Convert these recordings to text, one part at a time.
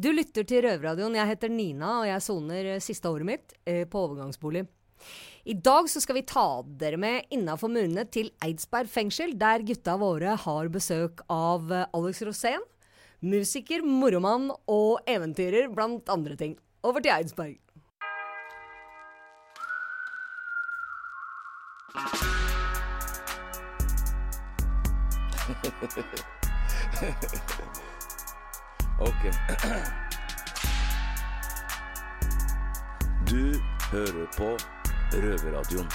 Du lytter til Røverradioen. Jeg heter Nina, og jeg soner eh, siste året mitt eh, på overgangsbolig. I dag så skal vi ta dere med innafor murene til Eidsberg fengsel, der gutta våre har besøk av eh, Alex Rosén. Musiker, moromann og eventyrer, blant andre ting. Over til Eidsberg. Ok. Du hører på Røverradioen.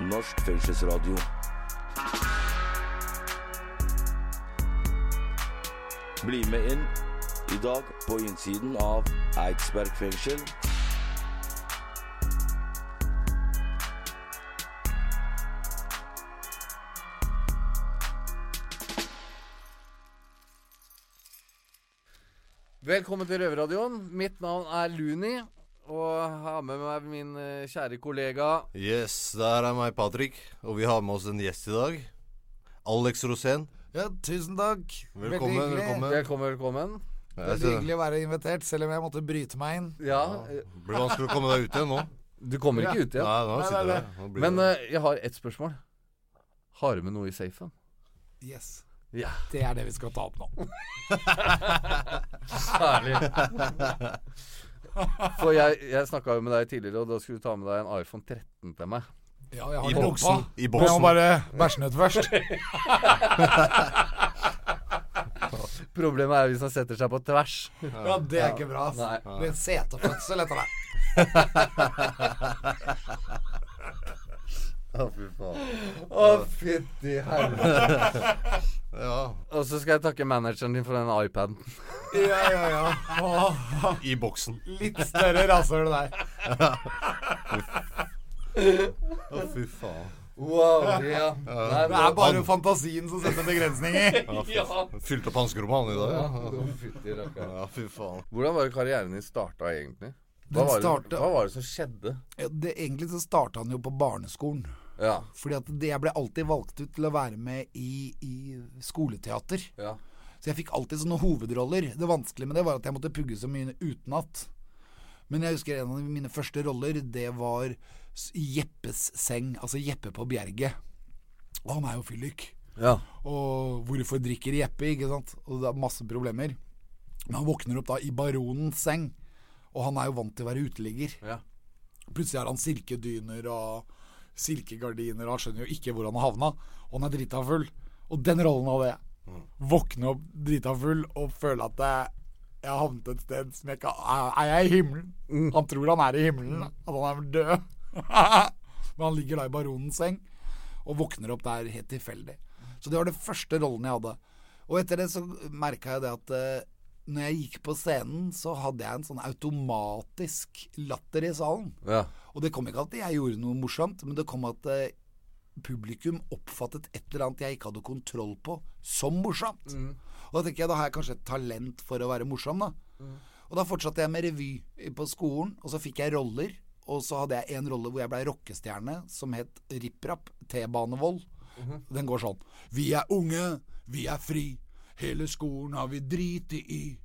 Norsk fengselsradio. Bli med inn i dag på innsiden av Eidsberg fengsel. Velkommen til Røverradioen. Mitt navn er Luni. Og har med meg min eh, kjære kollega Yes, der er meg, Patrick. Og vi har med oss en gjest i dag. Alex Rosén. Ja, tusen takk. Velkommen, Veldig velkommen. Velkommen, velkommen. Det er hyggelig å være invitert, selv om jeg måtte bryte meg inn. Ja, Det blir vanskelig å komme deg ut igjen nå. du kommer ikke ut igjen. Nei, nå Nei, sitter du her. Men eh, jeg har ett spørsmål. Har du med noe i safen? Yes. Ja. Det er det vi skal ta opp nå. Herlig. For jeg, jeg snakka jo med deg tidligere, og da skulle du ta med deg en iPhone 13 til meg. Ja, jeg har I boksen. i boksen. Jeg må bare bæsje den ut først. Problemet er hvis han setter seg på tvers. Ja, Det er ikke bra. ass. Nei. Det blir setefødsel etter det. Å, fy faen. Å, fytti helvete. Ja. Og så skal jeg takke manageren din for den iPaden. Ja, ja, ja. Åh, I boksen. litt større rasshøl der. Å, fy faen. Wow, ja. Nei, Det er bare fantasien som setter begrensninger. Ja. Fylte opp hanskerommet han i dag. Ja. Fytti rakkeren. ja, fy faen. Hvordan var det karrieren din starta egentlig? Hva var, det, starta- hva var det som skjedde? Ja, det, egentlig så starta han jo på barneskolen. Ja. Fordi at det, jeg ble alltid valgt ut til å være med i, i skoleteater. ja. Så jeg fikk alltid sånne hovedroller. Det vanskelige med det var at jeg måtte pugge så mye utenat. Men jeg husker en av mine første roller, det var Jeppes seng. Altså Jeppe på Bjerget. Og han er jo fyllik. Ja. Og hvorfor drikker Jeppe, ikke sant? Og det er masse problemer. Men han våkner opp da i baronens seng. Og han er jo vant til å være uteligger. ja. Plutselig har han silkedyner og silkegardiner, og han skjønner jo ikke hvor han har havna. Og han er drita full. Og den rollen hadde jeg. Våkne opp drita full og føle at jeg, jeg har havnet et sted som jeg ikke Er jeg i himmelen? Han tror han er i himmelen, at han er død. Men han ligger da i baronens seng og våkner opp der helt tilfeldig. Så det var den første rollen jeg hadde. Og etter det så merka jeg det at eh, når jeg gikk på scenen, så hadde jeg en sånn automatisk latter i salen. ja. Og det kom ikke at jeg gjorde noe morsomt, men det kom at eh, publikum oppfattet et eller annet jeg ikke hadde kontroll på, som morsomt. Og da tenker jeg, da har jeg kanskje et talent for å være morsom, da. Og da fortsatte jeg med revy på skolen, og så fikk jeg roller. Og så hadde jeg en rolle hvor jeg blei rockestjerne, som het Ripp Rapp T-banevold. Den går sånn. Vi er unge, vi er fri. Hele skolen har vi driti i.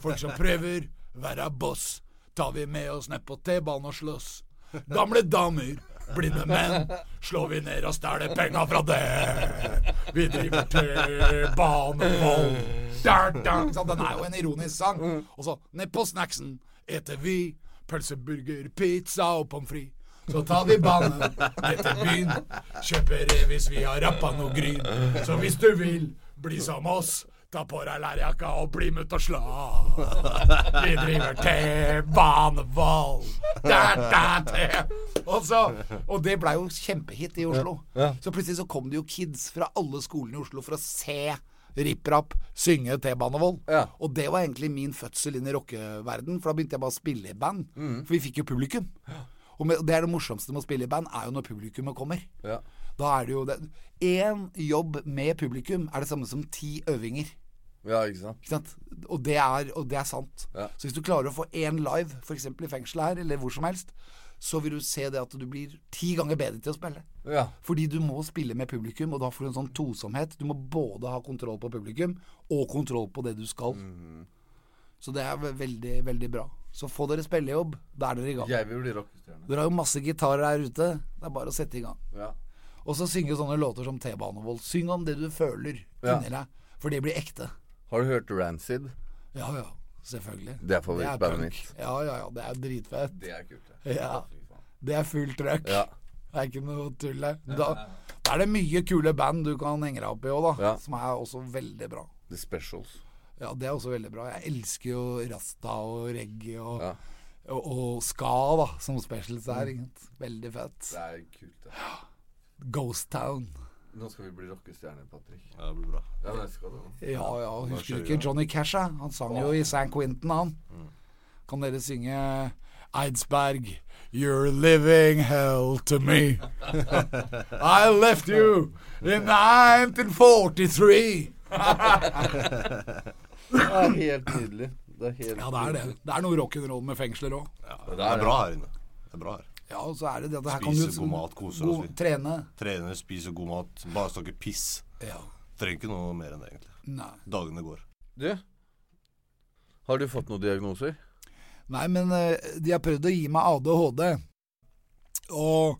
Folk som prøver være boss, tar vi med oss ned på T-banen og slåss. Gamle damer, blinde menn, slår vi ned og stjeler penga fra det. Vi driver T-banevold. Den er jo en ironisk sang. Og så, ned på snacksen eter vi pølseburger, pizza og pommes frites. Så tar vi banen til byen. Kjøper det hvis vi har rappa noe gryn. Så hvis du vil bli som oss, ta på deg lærjakka og bli med ut og slå. Vi driver til banevoll. Da, da, da. Og, så, og det blei jo kjempehit i Oslo. Så plutselig så kom det jo kids fra alle skolene i Oslo for å se Ripp Rapp synge T-banevoll. Ja. Og det var egentlig min fødsel inn i rockeverden, for da begynte jeg bare å spille i band. For vi fikk jo publikum. Og det er det morsomste med å spille i band, er jo når publikummet kommer. Ja. Da er det jo det Én jobb med publikum er det samme som ti øvinger. Ja, ikke sant? Ikke sant? Og det er, og det er sant. Ja. Så hvis du klarer å få én live, f.eks. i fengselet her, eller hvor som helst, så vil du se det at du blir ti ganger bedre til å spille. Ja. Fordi du må spille med publikum, og da får du en sånn tosomhet. Du må både ha kontroll på publikum og kontroll på det du skal. Så det er veldig, veldig bra. Så få dere spillejobb. Da er dere i gang. Jeg vil bli rockestjerne. Dere har jo masse gitarer her ute. Det er bare å sette i gang. Ja. Og så synge sånne låter som T-banevold. Syng om det du føler Ja. inni deg. For det blir ekte. Har du hørt Rancid? Ja ja, selvfølgelig. Det er favorittbandet mitt. Ja ja ja, det er dritfett. Det er kult, det. Ja. Det er fullt trøkk. Ja. Det er ikke noe tull der. Da, da er det mye kule band du kan henge deg opp i òg, da. Ja. Som er også veldig bra. The Specials. Ja, det er også veldig bra. Jeg elsker jo rasta og reggae og, Ja. og, og ska, da, som specials er. ikke? Veldig fett. Det er kult, det. Ghost Town. Nå skal vi bli rockestjerner, Patrick. Ja, det blir bra. Ja, det skal du. Ja ja, husker du ikke. Johnny Cash? Ja? Han sang jo i San Quentin, han. Kan dere synge Eidsberg You're living hell to me. I left you in 1943. Det er helt nydelig. Det er helt Ja, det er det. Det er noe rock'n'roll med fengsler òg. Ja, det er bra her inne. Det er bra her. Ja, og så er det det at her kan du god mat, kose god- oss litt. Trene. Trene, spise god mat. Bare snakke piss. Ja. Trenger ikke noe mer enn det, egentlig. Nei. Dagene går. Du, har du fått noen diagnoser? Nei, men eh, de har prøvd å gi meg ADHD. Og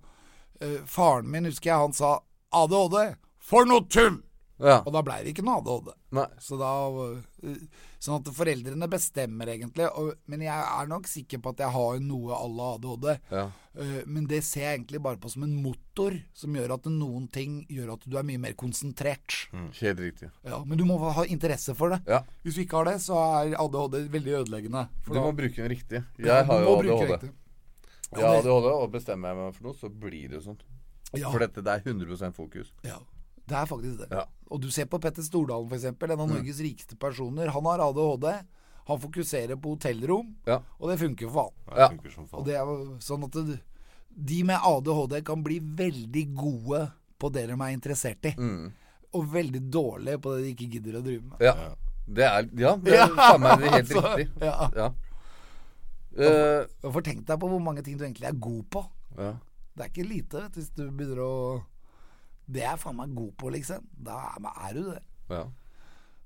eh, faren min, husker jeg, han sa ADHD, for noe tull! Ja. Og da blei det ikke noe ADHD. Nei. Så da eh, Sånn at foreldrene bestemmer egentlig. Og, men jeg er nok sikker på at jeg har noe à la ADHD. Ja. Uh, men det ser jeg egentlig bare på som en motor som gjør at noen ting gjør at du er mye mer konsentrert. Helt riktig. Ja, men du må ha interesse for det. Ja. Hvis du ikke har det, så er ADHD veldig ødeleggende. Du må da- bruke den riktig. Jeg har jo ADHD. riktig. Har ADHD, og bestemmer jeg meg for noe, så blir det sånn. Ja, For dette det er 100 fokus. ja, det er faktisk det. Ja. Mm. Og du ser på Petter Stordalen, for eksempel, en av Norges rikeste personer. Han har ADHD. Han fokuserer på hotellrom, Ja. og det funker for faen. Ja. Og det er sånn at det, de med ADHD kan bli veldig gode på det de er interessert i. Mm. Og veldig dårlige på det de ikke gidder å drive med. Ja. Det er Ja, det er meg det er helt altså, riktig. Ja. Ja. Uh, Og For tenk deg på hvor mange ting du egentlig er god på. ja. Det er ikke lite vet hvis du begynner å Det er jeg faen meg god på, liksom. Da er, er du det. ja.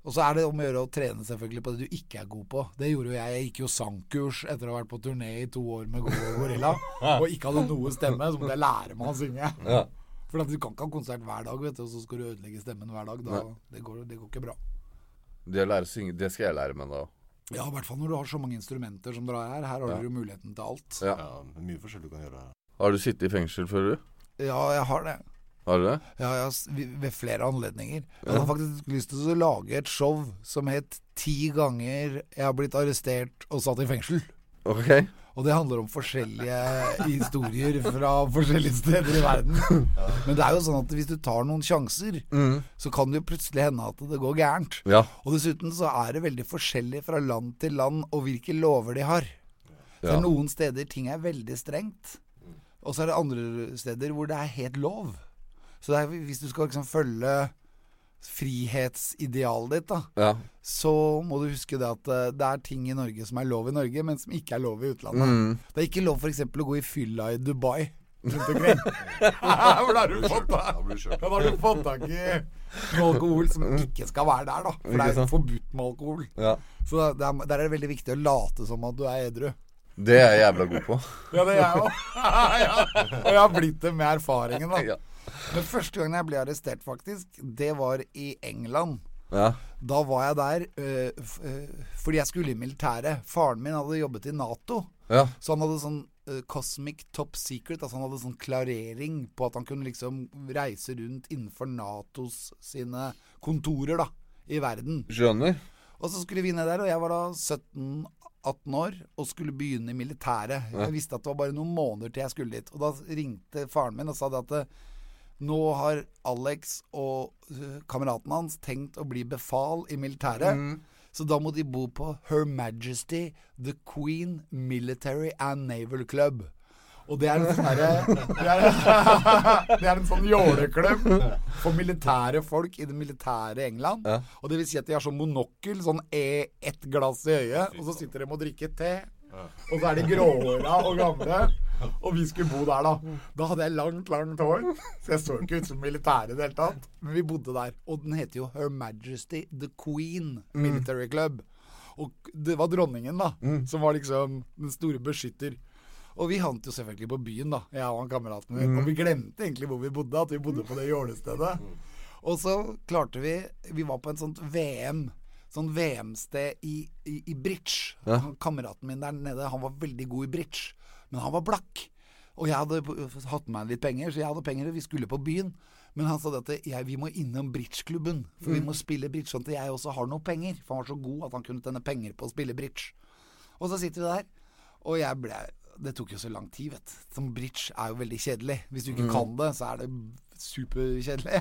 Og så er det om å gjøre å trene selvfølgelig på det du ikke er god på. Det gjorde jo jeg. Jeg gikk jo sangkurs etter å ha vært på turné i to år med Go Gorilla og ikke hadde noe stemme. Så måtte jeg lære meg å synge. ja. For at du kan ikke ha konsert hver dag, vet du, og så skal du ødelegge stemmen hver dag. Da, det, går, det går ikke bra. Det å lære å synge, det skal jeg lære meg da. Ja, i hvert fall når du har så mange instrumenter som dere har her. Her har du jo muligheten til alt. Ja. Ja, mye forskjellig du kan gjøre her. Har du sittet i fengsel før, du? Ja, jeg har det. Har du det? Ja, ja, ved flere anledninger. Jeg hadde faktisk lyst til å lage et show som het 'Ti ganger jeg har blitt arrestert og satt i fengsel'. Ok. Og det handler om forskjellige historier fra forskjellige steder i verden. Men det er jo sånn at hvis du tar noen sjanser, så kan det jo plutselig hende at det går gærent. Ja. Og dessuten så er det veldig forskjellig fra land til land og hvilke lover de har. Det Ja. er noen steder ting er veldig strengt, og så er det andre steder hvor det er helt lov. Så det er, hvis du skal liksom følge frihetsidealet ditt, da, ja. så må du huske det at eh, det er ting i Norge som er lov i Norge, men som ikke er lov i utlandet. Mm. Det er ikke lov f.eks. å gå i fylla i Dubai Hvor har du fått, tak i noe alkohol som ikke skal være der, da. For det er jo forbudt med alkohol. ja. Så det er, der er det veldig viktig å late som at du er edru. Det er jeg jævla god på. Ja, det er jeg òg. ja. Og jeg har blitt det med erfaringen, da. Men første gangen jeg ble arrestert, faktisk, det var i England. Ja. Da var jeg der øh, øh, fordi jeg skulle i militæret. Faren min hadde jobbet i Nato. Ja. Så han hadde sånn øh, Cosmic Top Secret. Altså han hadde sånn klarering på at han kunne liksom reise rundt innenfor Natos sine kontorer da, i verden. Skjønner. Og så skulle vi ned der, og jeg var da 17-18 år og skulle begynne i militæret. Jeg visste at det var bare noen måneder til jeg skulle dit. Og da ringte faren min og sa det at nå har Alex og eh, kameraten hans tenkt å bli befal i militæret. Så da må de bo på Her Majesty The Queen Military and Naval Club. Og det er en sånn herre det, er- det er en sånn jåleklubb for militære folk i det militære England. Ja. Og det vil si at de har sånn monokkel, sånn e ett glass i øyet, og så sitter de og drikker te. Og så er de gråhåra og gamle. Og vi skulle bo der, da. Da hadde jeg langt, langt hår. Så jeg så ikke ut som militære i det hele tatt. Men vi bodde der. Og den heter jo Her Majesty The Queen Military Club. Og det var dronningen, da, Mm. som var liksom den store beskytter. Og vi havnet jo selvfølgelig på byen, da, jeg og han kameraten min. Mm. Og vi glemte egentlig hvor vi bodde, at vi bodde på det jålestedet. Og så klarte vi Vi var på en sånt VM. Sånn VM-sted i, i, i bridge. Ja. Han, kameraten min der nede, han var veldig god i bridge. Men han var blakk. Og jeg hadde hatt med meg litt penger, så jeg hadde penger, og vi skulle på byen. Men han sa at jeg, vi må innom bridgeklubben, for vi må spille bridge sånn at jeg også har noe penger. For han var så god at han kunne tjene penger på å spille bridge. Og så sitter vi der, og jeg ble Det tok jo så lang tid, vet du. Som bridge er jo veldig kjedelig. Hvis du ikke kan det, så er det superkjedelig.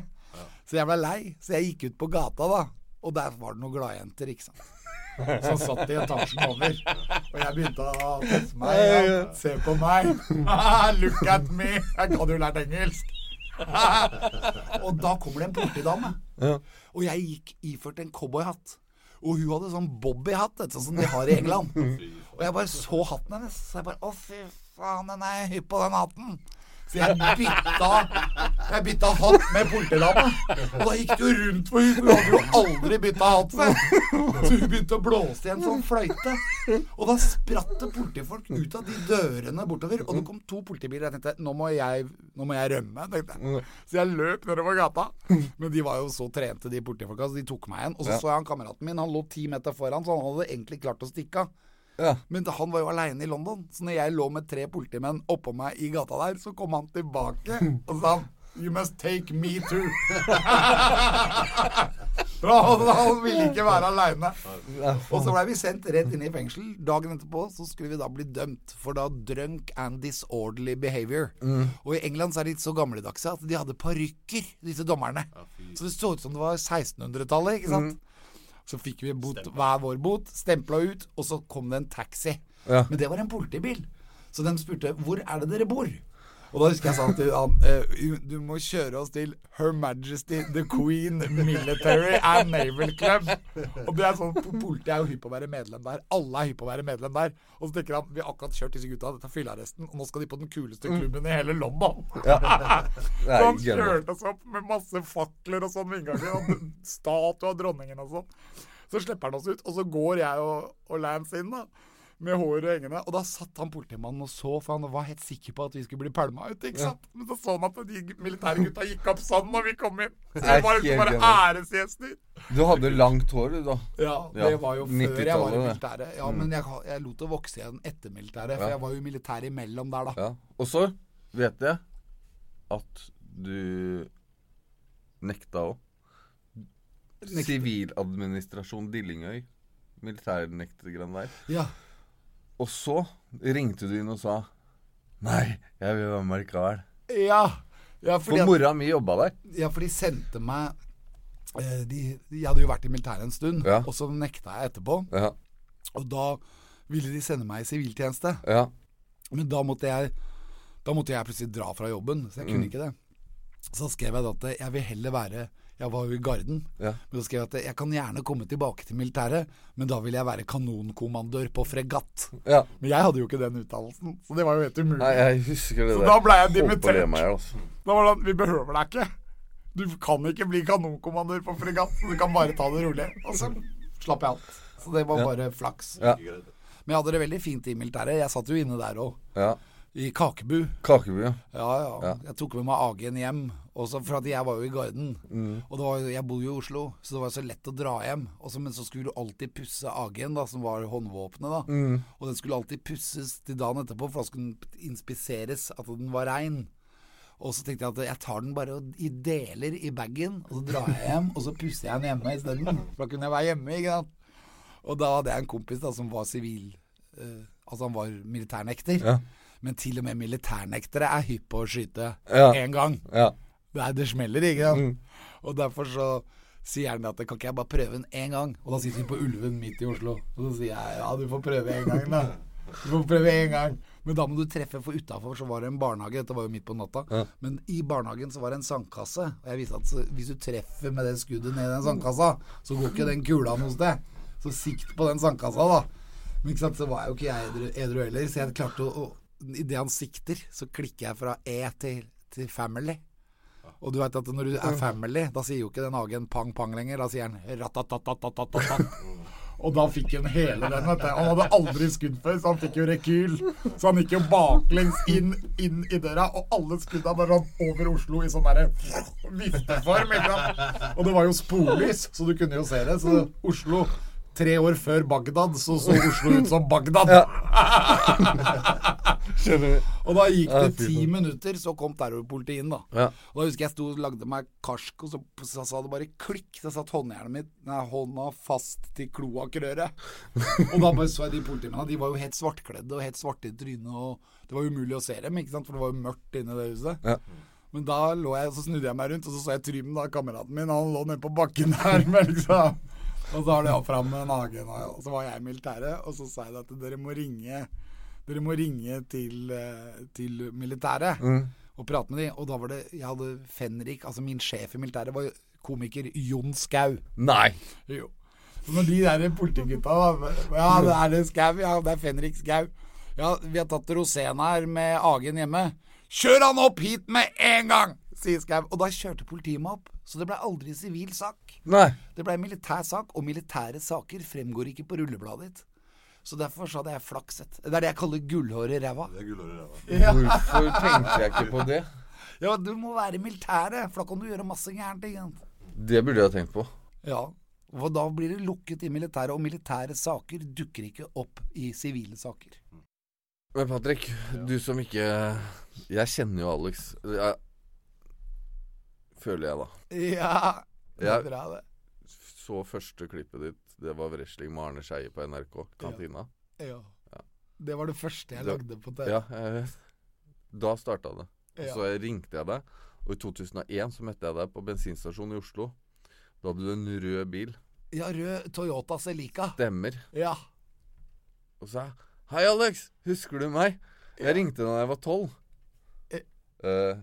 Så jeg ble lei, så jeg gikk ut på gata, da. Og der var det noen gladjenter, ikke sant. Som satt i etasjen over. Og jeg begynte å teste meg. Ja. Se på meg. Look at me. Jeg hadde jo lært engelsk. og da kommer det en politidame. Og jeg gikk iført en cowboyhatt. Og hun hadde sånn bobbyhatt, sånn som de har i England. Og jeg bare så hatten hennes. Så jeg bare Å, fy faen, den er hypp på den hatten. Så jeg bytta Jeg bytta hatt med politidama. Og da gikk det jo rundt for hun. Hun hadde jo aldri bytta hatt før. Så hun begynte å blåse i en sånn fløyte. Og da spratt det politifolk ut av de dørene bortover. Og det kom to politibiler. Jeg tenkte nå må jeg, nå må jeg rømme. Jeg. Så jeg løp nedover gata. Men de var jo så trente, de politifolka, så de tok meg igjen. Og så så jeg han kameraten min. Han lå ti meter foran, så han hadde egentlig klart å stikke av. Ja. Men han var jo aleine i London, så når jeg lå med tre politimenn oppå meg i gata der, så kom han tilbake og sa han You must take me too. Han, han ville ikke være aleine. Og så blei vi sendt rett inn i fengsel. Dagen etterpå så skulle vi da bli dømt for da drunk and disorderly behavior. Og i England så er de så gamledagse at de hadde parykker, disse dommerne. Så det så ut som det var 1600-tallet, ikke sant. Så fikk vi bot, hver vår bot, stempla ut, og så kom det en taxi. Ja. Men det var en politibil. Så de spurte hvor er det dere bor? Og da husker jeg sa til han eh, du må kjøre oss til Her Majesty The Queen Military and Naval Club. Og det er sånn, Politiet er jo hypp på å være medlem der. Alle er hypp på å være medlem der. Og så tenker han vi har akkurat kjørt disse gutta, dette er fyllearresten, og nå skal de på den kuleste klubben i hele London. Ja. Så han kjørte oss opp med masse fakler og sånn ved inngangen. Statue av dronningen og sånn. Så slipper han oss ut, og så går jeg og, og Lance inn, da. Med håret hengende. Og da satt han politimannen og så, for han var helt sikker på at vi skulle bli pælma ut. ikke sant? Men så så han at de militære gutta gikk opp sånn når vi kom inn. Så Det var liksom bare æresgjester. Du hadde langt hår, du, da. Ja, Ja, det var jo før jeg var i militæret. Ja, men jeg, jeg lot det vokse igjen etter militæret, for Ja. jeg var jo militær imellom der, da. Ja. Og så vet jeg at du nekta òg. Siviladministrasjon Dillingøy. Militærnektergrann der. Ja. Og så ringte du inn og sa Nei, jeg vil være med likevel. Ja, ja fordi For mora mi jobba der. Ja, for de sendte meg eh, de, Jeg hadde jo vært i militæret en stund, Ja. og så nekta jeg etterpå. Ja. Og da ville de sende meg i siviltjeneste. ja. Men da måtte jeg Da måtte jeg plutselig dra fra jobben, så jeg kunne Mm. ikke det. Så skrev jeg da at jeg vil heller være Jeg var jo i Garden. Ja. Men så skrev jeg at jeg kan gjerne komme tilbake til militæret, men da vil jeg være kanonkommandør på fregatt. ja. Men jeg hadde jo ikke den utdannelsen, så det var jo helt umulig. Nei, jeg husker det Så der. da ble jeg dimittert. meg altså. Da var det sånn, vi behøver deg ikke. Du kan ikke bli kanonkommandør på fregatt, du kan bare ta det rolig. Og så slapp jeg alt. Så det var Ja. bare flaks. Ja. Men jeg hadde det veldig fint i militæret. Jeg satt jo inne der òg. I Kakebu. Kakebu, ja. Ja, ja, Ja. Jeg tok med meg AG-en hjem. Også for at jeg var jo i Garden. Mm. Og var, jeg bor jo i Oslo, så det var så lett å dra hjem. Også, men så skulle du alltid pusse AG-en, da, som var håndvåpenet. da Mm. Og den skulle alltid pusses til dagen etterpå, for da skulle den inspiseres at den var rein. Og så tenkte jeg at jeg tar den bare i deler i bagen, og så drar jeg hjem, og så pusser jeg den hjemme isteden. For da kunne jeg være hjemme, ikke sant. Og da hadde jeg en kompis da som var sivil uh, Altså han var militærnekter. Ja. Men til og med militærnektere er hypp på å skyte Ja. én gang. Ja. Det, det smeller, ikke sant. Mm. Og derfor så sier han at kan ikke jeg bare prøve den én gang? Og da sitter vi på Ulven midt i Oslo. Og så sier jeg ja, du får prøve én gang, da. Du får prøve én gang. Men da må du treffe, for utafor så var det en barnehage. Dette var jo midt på natta. Ja. Men i barnehagen så var det en sandkasse. Og jeg visste at så, hvis du treffer med det skuddet ned i den sandkassa, så går ikke den kula noe sted. Så sikt på den sandkassa, da. Men ikke sant, så var jo ikke jeg edru, edru heller, så jeg klarte å, å Idet han sikter, så klikker jeg fra E til, til family. Og du vet at når du er family, da sier jo ikke den hagen pang-pang lenger. Da sier han ratatatatatatat. Og da fikk han hele den. vet du. Han hadde aldri skudd før, så han fikk jo rekyl. Så han gikk jo baklengs inn, inn i døra, og alle skudda bare over Oslo i sånn derre vifteform. Og det var jo sporlys, så du kunne jo se det. Så Oslo Tre år før Bagdad så så Oslo ut som Bagdad. Skjønner du? Og da gikk det ti minutter, så kom terrorpolitiet inn, da. Ja. Og da husker jeg sto og lagde meg karsk, og så, så sa det bare klikk. Så satt håndjernet mitt Nei, hånda fast til kloakkrøret. og da bare så jeg de politimennene. De var jo helt svartkledde og helt svarte i trynet. Og det var umulig å se dem, ikke sant? for det var jo mørkt inne i det huset. Ja. Men da lå jeg, så snudde jeg meg rundt, og så så jeg Trym, da, kameraten min. Han lå nede på bakken der. Men liksom Og så har de fram nagen, og så var jeg i militæret. Og så sa jeg at dere må ringe Dere må ringe til, eh, til militæret og prate med dem. Og da var det Jeg hadde Fenrik, altså min sjef i militæret, var komiker Jon Skau. Nei. Jo. Når de der politigutta da Ja, det er det Skau. Ja, det er Fenrik Skau. Ja, vi har tatt Rosén her med Agen hjemme. Kjør han opp hit med en gang! Sier Skau. Og da kjørte politiet meg opp. Så det ble aldri sivil sak. Nei. Det ble militær sak, og militære saker fremgår ikke på rullebladet ditt. Så derfor så hadde jeg flakset. Det er det jeg kaller gullhår i ræva. Er. Hvorfor tenkte jeg ikke på det? Ja, du må være i militæret, for da kan du gjøre masse gærent. ting? Det burde jeg ha tenkt på. Ja, For da blir det lukket i militæret, og militære saker dukker ikke opp i sivile saker. Men Patrick, du som ikke Jeg kjenner jo Alex. Jeg, føler jeg, da. Ja, det Ja. er bra, det. Så første klippet ditt. Det var wrestling med Arne Skeie på NRK. Kantina. Ja. Det var det første jeg Det- lagde på TV. Ja, jeg, da starta det. Ja. så ringte jeg deg, og i 2001 så møtte jeg deg på bensinstasjonen i Oslo. Da hadde du en rød bil. Ja, rød Toyota Celica. Stemmer. Ja. Og så sa jeg Hei, Alex! Husker du meg? Jeg ringte da jeg var tolv. Eh. Uh,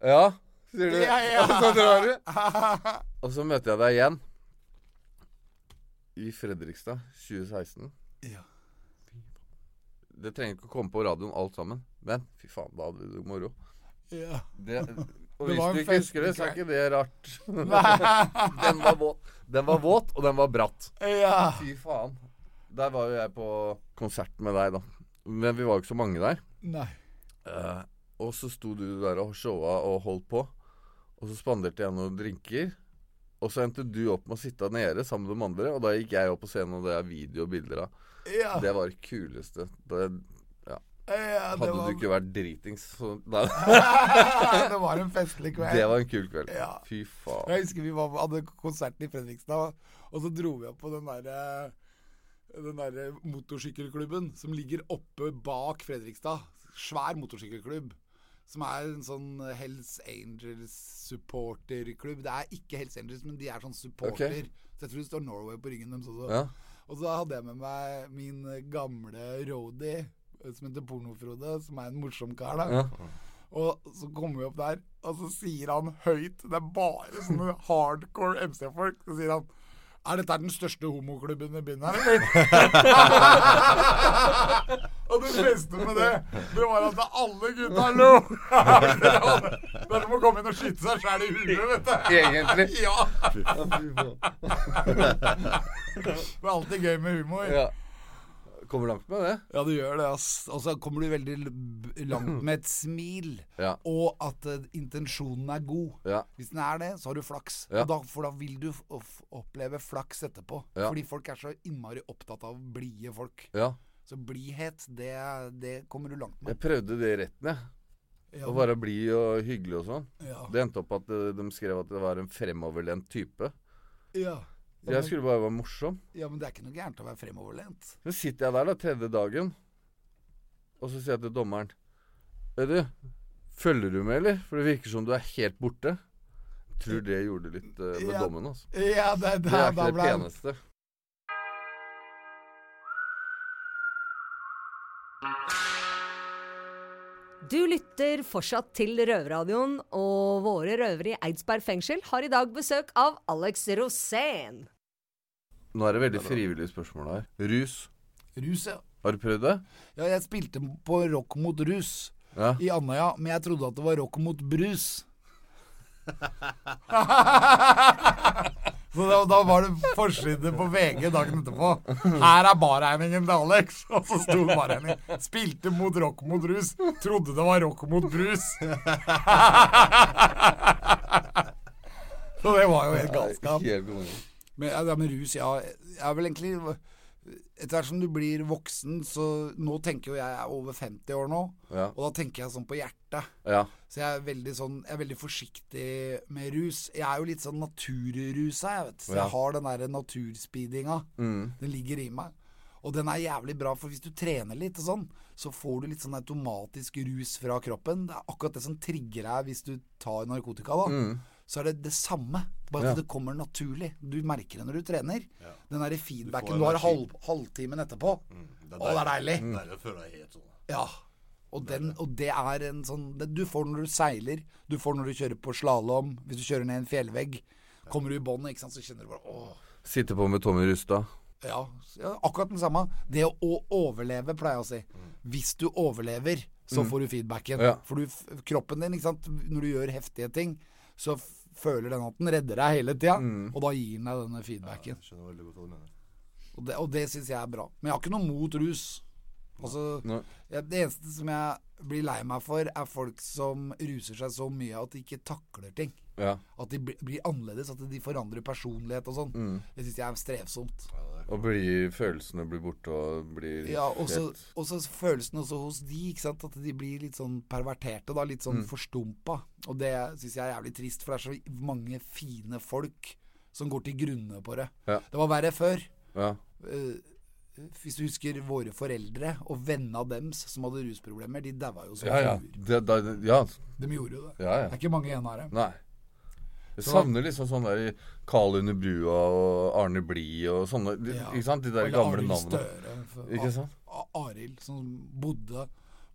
ja, sier du. Ja, ja. Og så drar du. Og så møter jeg deg igjen i Fredrikstad 2016. ja. Det trenger ikke å komme på radioen alt sammen, men fy faen, da hadde du moro. ja. Det, og hvis du ikke husker det, så er ikke det rart. Den var våt, den var våt og den var bratt. ja. Fy faen. Der var jo jeg på konsert med deg, da. Men vi var jo ikke så mange der. Nei. Uh, og så sto du der og showa og holdt på. Og så spanderte jeg noen drinker. Og så endte du opp med å sitte nede sammen med de andre, og da gikk jeg opp på scenen, og det er video og bilder av. Ja. Det var det kuleste. Det, ja det, hadde var, du ikke vært dritings, så da, det var en festlig kveld. Det var en kul kveld. Ja. Fy faen. Jeg husker vi var, hadde konserten i Fredrikstad, og så dro vi opp på den derre den der motorsykkelklubben som ligger oppe bak Fredrikstad. Svær motorsykkelklubb. Som er en sånn Hells Angels supporterklubb. Det er ikke Hells Angels, men de er sånn supporter. Så jeg tror det står Norway på ryggen deres også. Ja. Og så hadde jeg med meg min gamle roadie, som heter Pornofrode, som er en morsom kar, da. Ja. Og så kommer vi opp der, og så sier han høyt Det er bare sånne hardcore MC-folk. Så sier han Er dette den største homoklubben i byen her, eller? og det beste med det, det var at alle gutta lo. Dere må komme inn og skyte seg sjæl i huet, vet du. Egentlig. Ja. Det er alltid gøy med humor. Ja. Kommer langt med det. Ja, du gjør det, ass. Og så kommer du veldig langt med et smil. Ja. Og at eh, intensjonen er god. Ja. Hvis den er det, så har du flaks. Ja. Og da, for da vil du oppleve flaks etterpå. Ja. Fordi folk er så innmari opptatt av blide folk. Ja. Så blidhet, det, det kommer du langt med. Jeg prøvde det retten, jeg. Ja. Å være blid og hyggelig og sånn. Ja. Det endte opp at eh, de skrev at det var en fremoverlent type. Ja. Ja, Jeg skulle bare være morsom. ja, men det er ikke noe gærent å være fremoverlent. Så sitter jeg der da, tredje dagen, og så sier jeg til dommeren «Eh, Du, følger du med, eller? For det virker som du er helt borte. Jeg Tror det gjorde litt uh, med Ja. dommen, altså. Ja, det, det, Det er ikke det peneste. Du lytter fortsatt til Røverradioen, og våre røvere i Eidsberg fengsel har i dag besøk av Alex Rosén. Nå er det veldig frivillige spørsmål her. Rus. Rus, ja. Har du prøvd det? ja. Jeg spilte på Rock mot rus Ja. i Andøya, men jeg trodde at det var rock mot brus. Så da, da var det forside på VG dagen etterpå. Her er barregningen til Alex. Og så sto det barregning. Spilte mot rock mot rus. Trodde det var rock mot brus. Så det var jo helt galskap. Men, ja, men rus, ja. Jeg er vel egentlig Etter hvert som du blir voksen, så Nå tenker jo jeg er over 50 år nå. Ja. Og da tenker jeg sånn på hjertet. Ja. Så jeg er veldig sånn Jeg er veldig forsiktig med rus. Jeg er jo litt sånn naturrusa, jeg, vet. Så Ja. jeg har den derre naturspeedinga. Mm. Den ligger i meg. Og den er jævlig bra, for hvis du trener litt og sånn, så får du litt sånn automatisk rus fra kroppen. Det er akkurat det som trigger deg hvis du tar narkotika, da. Så er det det samme. Bare Ja. at det kommer naturlig. Du merker det når du trener. Den derre feedbacken du, du, har halv, halvtimen etterpå. Det Å, det er deilig. Deilig å føle deg helt sånn. Ja. Og, den, og det er en sånn det Du får når du seiler, du får når du kjører på slalåm, hvis du kjører ned en fjellvegg. Kommer du i bånn, ikke sant, så kjenner du bare åh. Sitte på med Tommy Rustad. Ja, ja, akkurat den samme. Det å, overleve, pleier jeg å si. Hvis du overlever, så får du feedbacken. Ja. For du, kroppen din, ikke sant, når du gjør heftige ting, så føler den at den redder deg hele tida. Og da gir den deg denne feedbacken. Jeg skjønner veldig godt hva du mener. Og det, og det syns jeg er bra. Men jeg har ikke noe mot rus. Altså, jeg, det eneste som jeg blir lei meg for, er folk som ruser seg så mye at de ikke takler ting. Ja. At de blir annerledes, at de forandrer personlighet og sånn. Mm. Det syns jeg er strevsomt. Og blir, følelsene blir borte og blir Ja, også, helt og så følelsen også hos de, ikke sant, at de blir litt sånn perverterte, da. Litt sånn forstumpa. Og det syns jeg er jævlig trist, for det er så mange fine folk som går til grunne på det. Ja. Det var verre før. Ja. Uh, hvis du husker våre foreldre og vennene deres som hadde rusproblemer, de daua jo som Ja, ja. Det, ja. De gjorde jo det. Ja, ja. Det er ikke mange igjen av dem. Nei. Jeg savner liksom sånn der Karl under brua og Arne Blid og sånne. Ja. Ikke sant? De der Eller gamle Arild navnene. Støre. Ikke sant? Arild, som bodde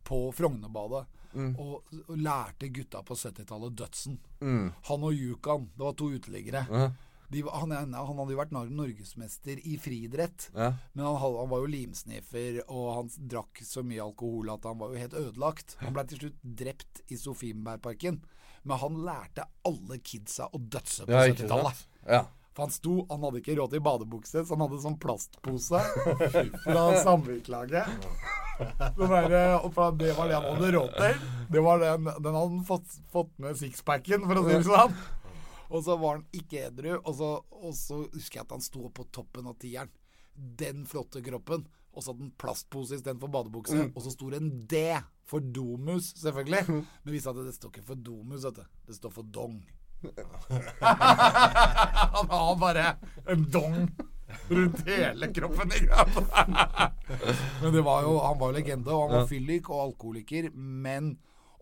på Frognerbadet og, og lærte gutta på 70-tallet dødsen. Mm. Han og Yukan, det var to uteliggere. Ja. De, han, han hadde jo vært nor- norgesmester i friidrett. Ja. Men han, han var jo limsniffer, og han drakk så mye alkohol at han var jo helt ødelagt. Han ble til slutt drept i Sofienbergparken. Men han lærte alle kidsa å dødse på 70-tallet. Ja. For han sto, han hadde ikke råd til badebukse, så han hadde sånn plastpose fra samvirkelaget. Fra- det var det han hadde råd til. Det var den, den hadde han fått, fått med sixpacken, for å si det sånn. Og så var han ikke edru, og så, og så husker jeg at han sto på toppen av tieren. Den flotte kroppen. Og så hadde han plastpose istedenfor badebukse. Og så sto det en D for Domus, selvfølgelig. Men visste at det står ikke for Domus, vet du. Det står for Dong. Han har bare en dong rundt hele kroppen. Men det var jo, han var jo legende, og han var fyllik og alkoholiker. Men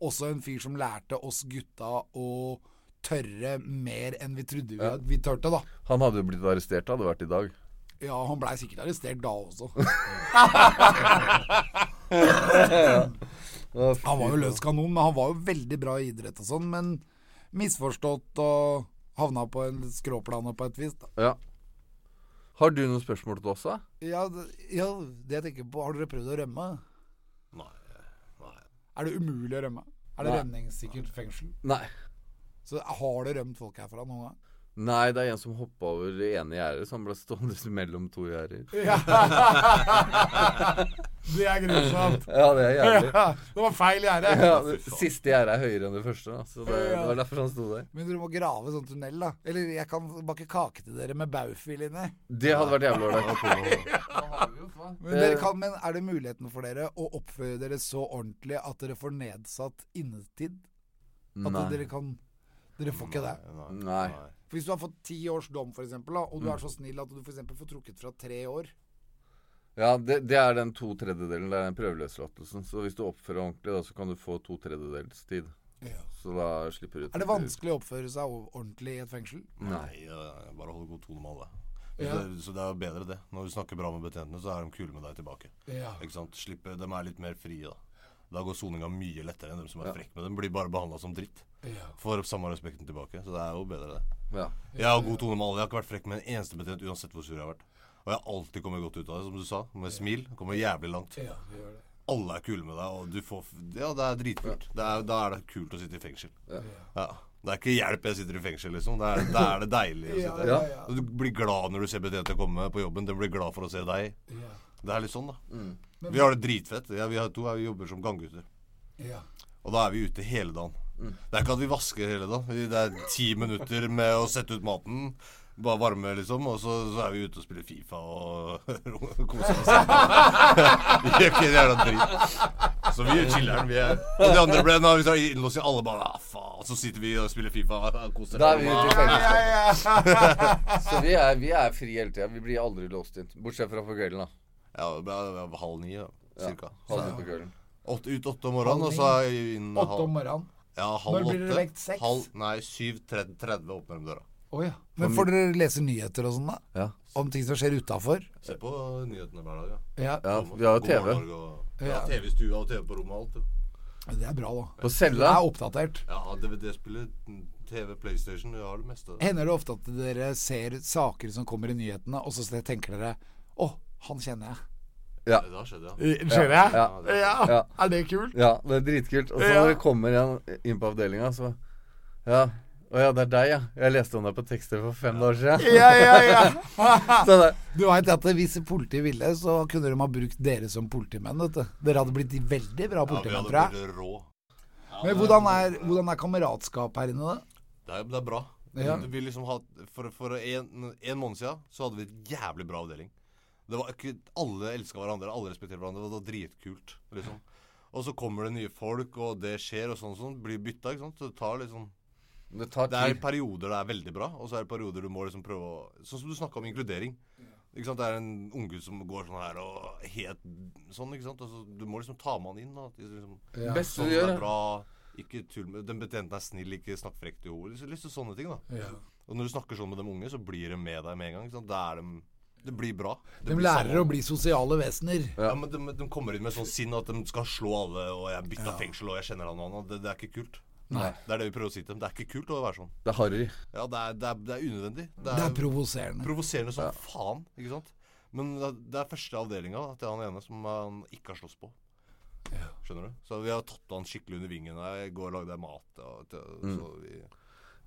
også en fyr som lærte oss gutta å tørre mer enn vi trodde vi, vi tørte, da. Han hadde jo blitt arrestert, hadde vært i dag. Ja, han blei sikkert arrestert da også. Han var jo løs kanon, men han var jo veldig bra i idrett og sånn. Men misforstått og havna på en skråplane på et vis. da. Ja. Har du noen spørsmål til oss, da? Ja, ja, det jeg tenker på Har dere prøvd å rømme? Nei. Nei. Er det umulig å rømme? Er det Nei. rømningssikkert fengsel? Nei. Så har det rømt folk herfra noen gang? Nei, det er en som hoppa over det ene gjerdet, så han ble stående mellom to gjerder. Ja. det er grusomt. Ja, det er jævlig. Ja, det var feil gjerde. Ja, siste gjerdet er høyere enn det første, da, så det, det var derfor han sto der. Men dere må grave sånn tunnel, da. Eller jeg kan bake kake til dere med baufil inni. Det hadde vært jævlig ålreit. Men, kan, men er det muligheten for dere å oppføre dere så ordentlig at dere får nedsatt innetid? At Nei. dere kan Dere får ikke det. Nei. For Hvis du har fått ti års dom, for eksempel, da, og du Mm. er så snill at du for eksempel får trukket fra tre år Ja, det, det er den to tredjedelen. Det er den prøveløslatelsen. Så hvis du oppfører deg ordentlig, da, så kan du få to tredjedels tid. Så da slipper du ut. Er det vanskelig å oppføre seg ordentlig i et fengsel? Nei. Nei, bare hold god tone med alle. Ja. Så det er jo bedre det. Når du snakker bra med betjentene, så er de kule med deg tilbake. Ja. Ikke sant? Slippe, de er litt mer frie, da. Da går soninga mye lettere enn dem som er frekke med dem. Blir bare behandla som dritt. Ja. Får samme respekten tilbake. Så det er jo bedre, det. Ja. Jeg har god tone med alle. Jeg har ikke vært frekk med en eneste betjent uansett hvor sur jeg har vært. Og jeg har alltid kommet godt ut av det, som du sa. Med smil. Kommer jævlig langt. Ja, vi gjør det. Alle er kule med deg, og du får Ja, det er dritkult. Det er, da er det kult å sitte i fengsel. Ja. Det er ikke hjelp jeg sitter i fengsel, liksom. Da er, er det deilig å Ja, sitte ja, her. ja. Du blir glad når du ser betjente komme på jobben. De blir glad for å se deg. Ja. Det er litt sånn, da. Mm. Vi har det dritfett. Ja, vi har to vi jobber som ganggutter. Ja. Og da er vi ute hele dagen. Mm. Det er ikke at vi vasker hele dagen. Det er ti minutter med å sette ut maten. Bare varme, liksom. Og så, så er vi ute og spiller Fifa og koser oss. vi gjør ikke en jævla dritt. Så vi chiller'n, vi er. Og de andre ble nå, vi tar innlåsing, alle bare ah, faen. Så sitter vi og spiller Fifa og koser Da er vi ute i oss. Så vi er, vi er fri hele tida. Vi blir aldri låst inn. Bortsett fra på kvelden, da. Ja, det ble halv ni, ja, cirka. Halv ni på kvelden. Åt, ut åtte om morgenen, og så er jeg inn Åtte om morgenen. ja, halv Når blir dere vekt? Seks? Halv, nei, syv tretti åpner de døra. Oh, ja. Men får dere lese nyheter og sånn, da? Ja. Om ting som skjer utafor? Se på nyhetene hver dag, ja. Ja. ja vi har jo TV. og- Ja, Ja. TV i stua og TV på rommet og alt. Ja. Det er bra, da. På Det cella. er oppdatert. Ja, DVD-spiller, TV, PlayStation, vi har det meste. Hender det ofte at dere ser saker som kommer i nyhetene, og så tenker dere Å, han kjenner jeg. Ja. Det skjedde skjedd, ja. Skjønner jeg? Ja. er- Ja. Ja. Er det kult? Ja, det er dritkult. Og så Ja. når det kommer en inn på avdelinga, så Ja. Å ja, det er deg, ja. Jeg leste om deg på tekster for fem år siden. Ja, ja, ja. Så det, Du veit at hvis politiet ville, så kunne de ha brukt dere som politimenn. vet du. Dere hadde blitt veldig bra Ja, vi hadde blitt rå. Men hvordan er, hvordan er kameratskap her inne, da? Det er, det er bra. Ja. Vi liksom had, for for en, en måned siden så hadde vi et jævlig bra avdeling. Det var ikke, Alle elska hverandre, alle respekterte hverandre. Det var dritkult. liksom. Og så kommer det nye folk, og det skjer, og sånn sånn. Blir bytta, ikke sant. Så det tar liksom det tar Det er perioder det er veldig bra, og så er det perioder du må liksom prøve å Sånn som du snakka om inkludering. Ikke sant? Det er en unggutt som går sånn her og helt sånn, ikke sant. Altså, du må liksom ta med han inn. da. Liksom, Ja. Beste sånn du gjør, er bra. Ikke tull med Den betjenten er snill, ikke snakk frekt i henne. Liksom, liksom sånne ting, da. Ja. Og når du snakker sånn med de unge, så blir de med deg med en gang. Ikke sant? Da er de Det blir bra. Det De blir lærer sammen. å bli sosiale vesener. Ja, men de, de kommer inn med sånn sinn at de skal slå alle, og jeg bytta fengsel, og jeg kjenner han og han. Det, det er ikke kult. Nei. Det er det vi prøver å si til dem. Det er ikke kult å være sånn. Det er harry. Ja, det er, det er, det er unødvendig. Det er provoserende. provoserende som faen, ikke sant? Men det det er første avdelinga til han ene som han ikke har slåss på. Skjønner du? Så vi har tatt han skikkelig under vingen. Jeg går går lagde jeg mat. Og, til, så vi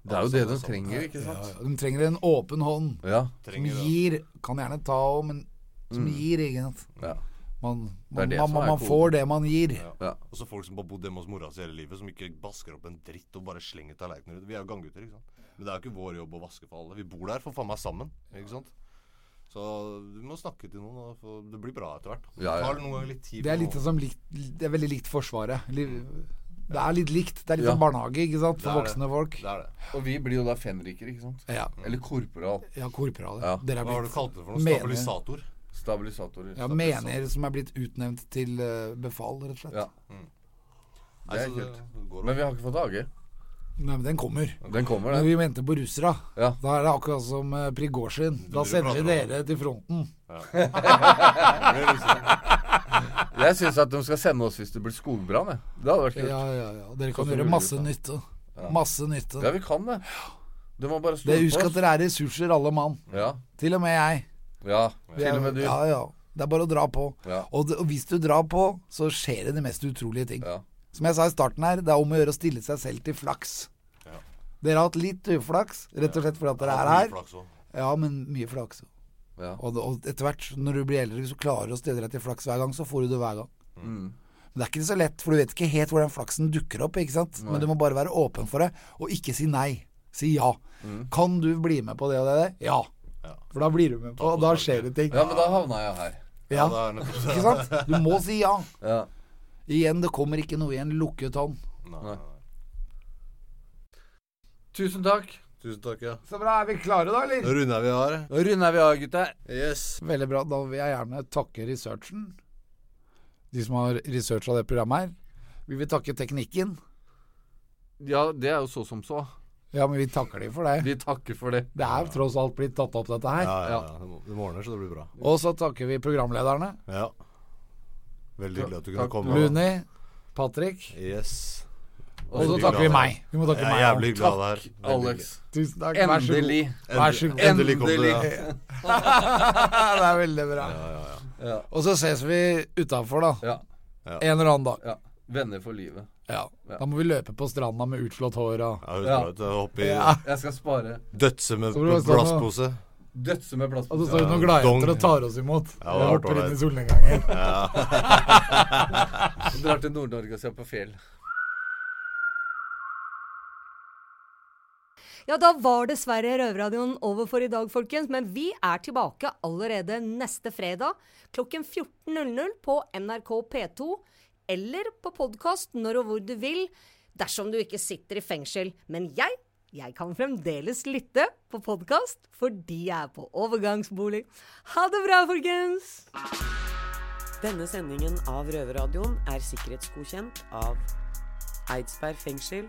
Det er jo det de trenger, ikke sant? ja. De trenger en åpen hånd. Ja. Som det. gir Kan gjerne ta òg, men som gir, ikke sant. ja. Man, man, det man, er man får det man gir. Ja. Ja. Og så folk som har bodd hjemme hos mora si hele livet, som ikke basker opp en dritt og bare slenger tallerkener ut. Vi er jo ganggutter, ikke sant. Men det er jo ikke vår jobb å vaske for alle. Vi bor der for faen meg sammen, ikke sant. Så du må snakke til noen, og det blir bra etter hvert. Ja, ja. Det noen ganger litt tid. Det er, litt noen. som likt, det er veldig likt Forsvaret. Det er litt likt. Det er litt Ja. som barnehage, ikke sant, for Det er det. voksne folk. Det er det. Og vi blir jo da fenriker, ikke sant? Ja, Eller korporal. ja korporal. Ja. Dere er Hva har du kalt det for noe? Stabilisator? Stabilisator? Ja, mener som er blitt utnevnt til eh, befal, rett og slett. Ja. Mm. Det er kult. det Men vi har ikke fått AG. Nei, men den kommer. Den kommer, Når Men vi venter på russera, Ja. da er det akkurat som uh, Prigozjin. Da sender vi dere til fronten. Det liksom- Jeg syns at de skal sende oss hvis det blir skogbrann. Det hadde vært kult. Ja, ja, ja. Dere kan gjøre masse nytte. Masse nytte. Ja, vi kan det. Du må bare stå på. Husk at dere er ressurser, alle mann. Ja. Til og med jeg. ja. Til og med du. Ja, ja. Det er bare å dra på. Ja. Og, det, og hvis du drar på, så skjer det de mest utrolige ting. Ja. Som jeg sa i starten her, det er om å gjøre å stille seg selv til flaks. Ja. Dere har hatt litt uflaks, rett og slett fordi at dere er her. Ja, men mye flaks. Ja. Og, og etter hvert, når du blir eldre, hvis du klarer å stille deg til flaks hver gang, så får du det hver gang. Mm. Men det er ikke så lett, for du vet ikke helt hvor den flaksen dukker opp. ikke sant? Men du må bare være åpen for det, og ikke si nei. Si ja. Kan du bli med på det og det? og det? Ja. Ja. For da blir du med på, og da skjer det ting. ja, men da havna jeg her. Ja, det er ikke sant? Du må si ja. Ja. Igjen, det kommer ikke noe i en lukket hånd. Nei. Tusen takk. Tusen takk, ja. Så bra. Er vi klare da, eller? Nå runder vi av. Nå runder vi av, gutter. Yes. Veldig bra. Da vil jeg gjerne takke researchen. De som har researcha det programmet her. Vi vil takke teknikken. Ja, det er jo så som så. Ja, men vi takker de for det. Vi takker for det. Det er tross alt blitt tatt opp, dette her. Ja, ja, ja. Det ordner så det blir bra. Og så takker vi programlederne. Ja. Veldig hyggelig at du kunne komme. Luni, Patrick. Yes. Og så takker vi meg. Vi må takke Jeg er meg. jævlig glad der. Veldig Alex. Tusen takk. Vær så god. Endelig. Vær så god. Endelig kom det. Ja. det er veldig bra. Ja, ja, ja. Ja. Og så ses vi utafor, da. ja. En eller annen dag. Ja. Venner for livet. Ja. Da må vi løpe på stranda med utslått hår og Ja, Ja. på. Hoppe i Ja. Jeg skal spare. dødse med Så må du stå med- plastpose. Dødse med plastpose. Og så står det noen gladjenter og tar oss imot. Ja, det har vært inn i ålreit. solnedgangen. Ja. Drar til Nord-Norge og ser på fjell. Ja, da var dessverre Røverradioen over for i dag, folkens. Men vi er tilbake allerede neste fredag klokken 14.00 på NRK P2. Eller på podkast når og hvor du vil, dersom du ikke sitter i fengsel. Men jeg, jeg kan fremdeles lytte på podkast fordi jeg er på overgangsbolig. Ha det bra, folkens! Denne sendingen av Røverradioen er sikkerhetsgodkjent av Eidsberg fengsel.